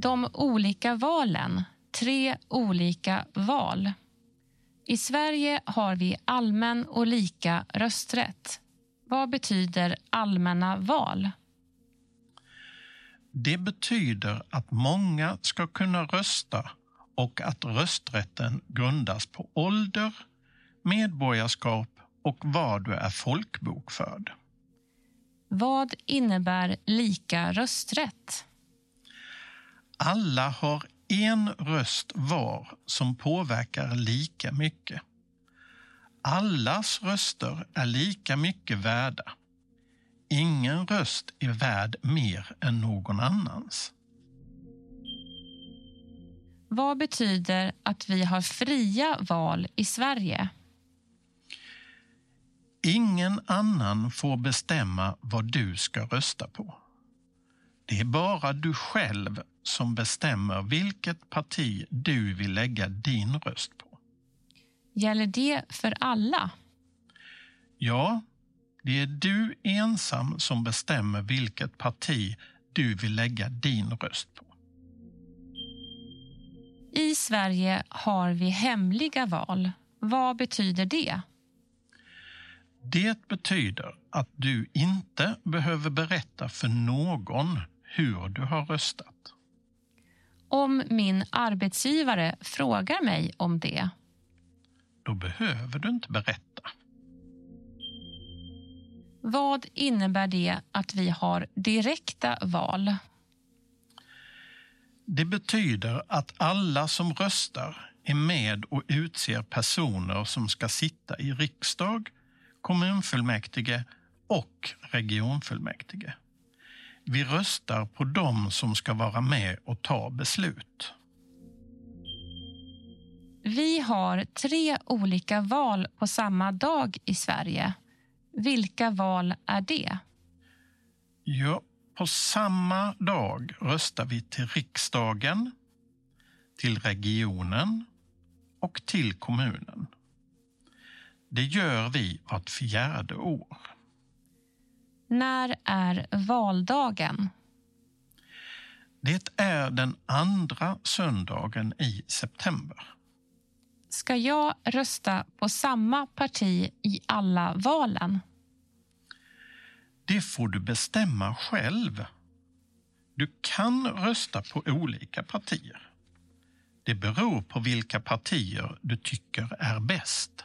De olika valen, tre olika val. I Sverige har vi allmän och lika rösträtt. Vad betyder allmänna val? Det betyder att många ska kunna rösta och att rösträtten grundas på ålder, medborgarskap och var du är folkbokförd. Vad innebär lika rösträtt? Alla har en röst var som påverkar lika mycket. Allas röster är lika mycket värda. Ingen röst är värd mer än någon annans. Vad betyder att vi har fria val i Sverige? Ingen annan får bestämma vad du ska rösta på. Det är bara du själv som bestämmer vilket parti du vill lägga din röst på. Gäller det för alla? Ja, det är du ensam som bestämmer vilket parti du vill lägga din röst på. I Sverige har vi hemliga val. Vad betyder det? Det betyder att du inte behöver berätta för någon hur du har röstat. Om min arbetsgivare frågar mig om det? Då behöver du inte berätta. Vad innebär det att vi har direkta val? Det betyder att alla som röstar är med och utser personer som ska sitta i riksdag, kommunfullmäktige och regionfullmäktige. Vi röstar på dem som ska vara med och ta beslut. Vi har tre olika val på samma dag i Sverige. Vilka val är det? Ja, på samma dag röstar vi till riksdagen, till regionen och till kommunen. Det gör vi vart fjärde år. När är valdagen? Det är den andra söndagen i september. Ska jag rösta på samma parti i alla valen? Det får du bestämma själv. Du kan rösta på olika partier. Det beror på vilka partier du tycker är bäst.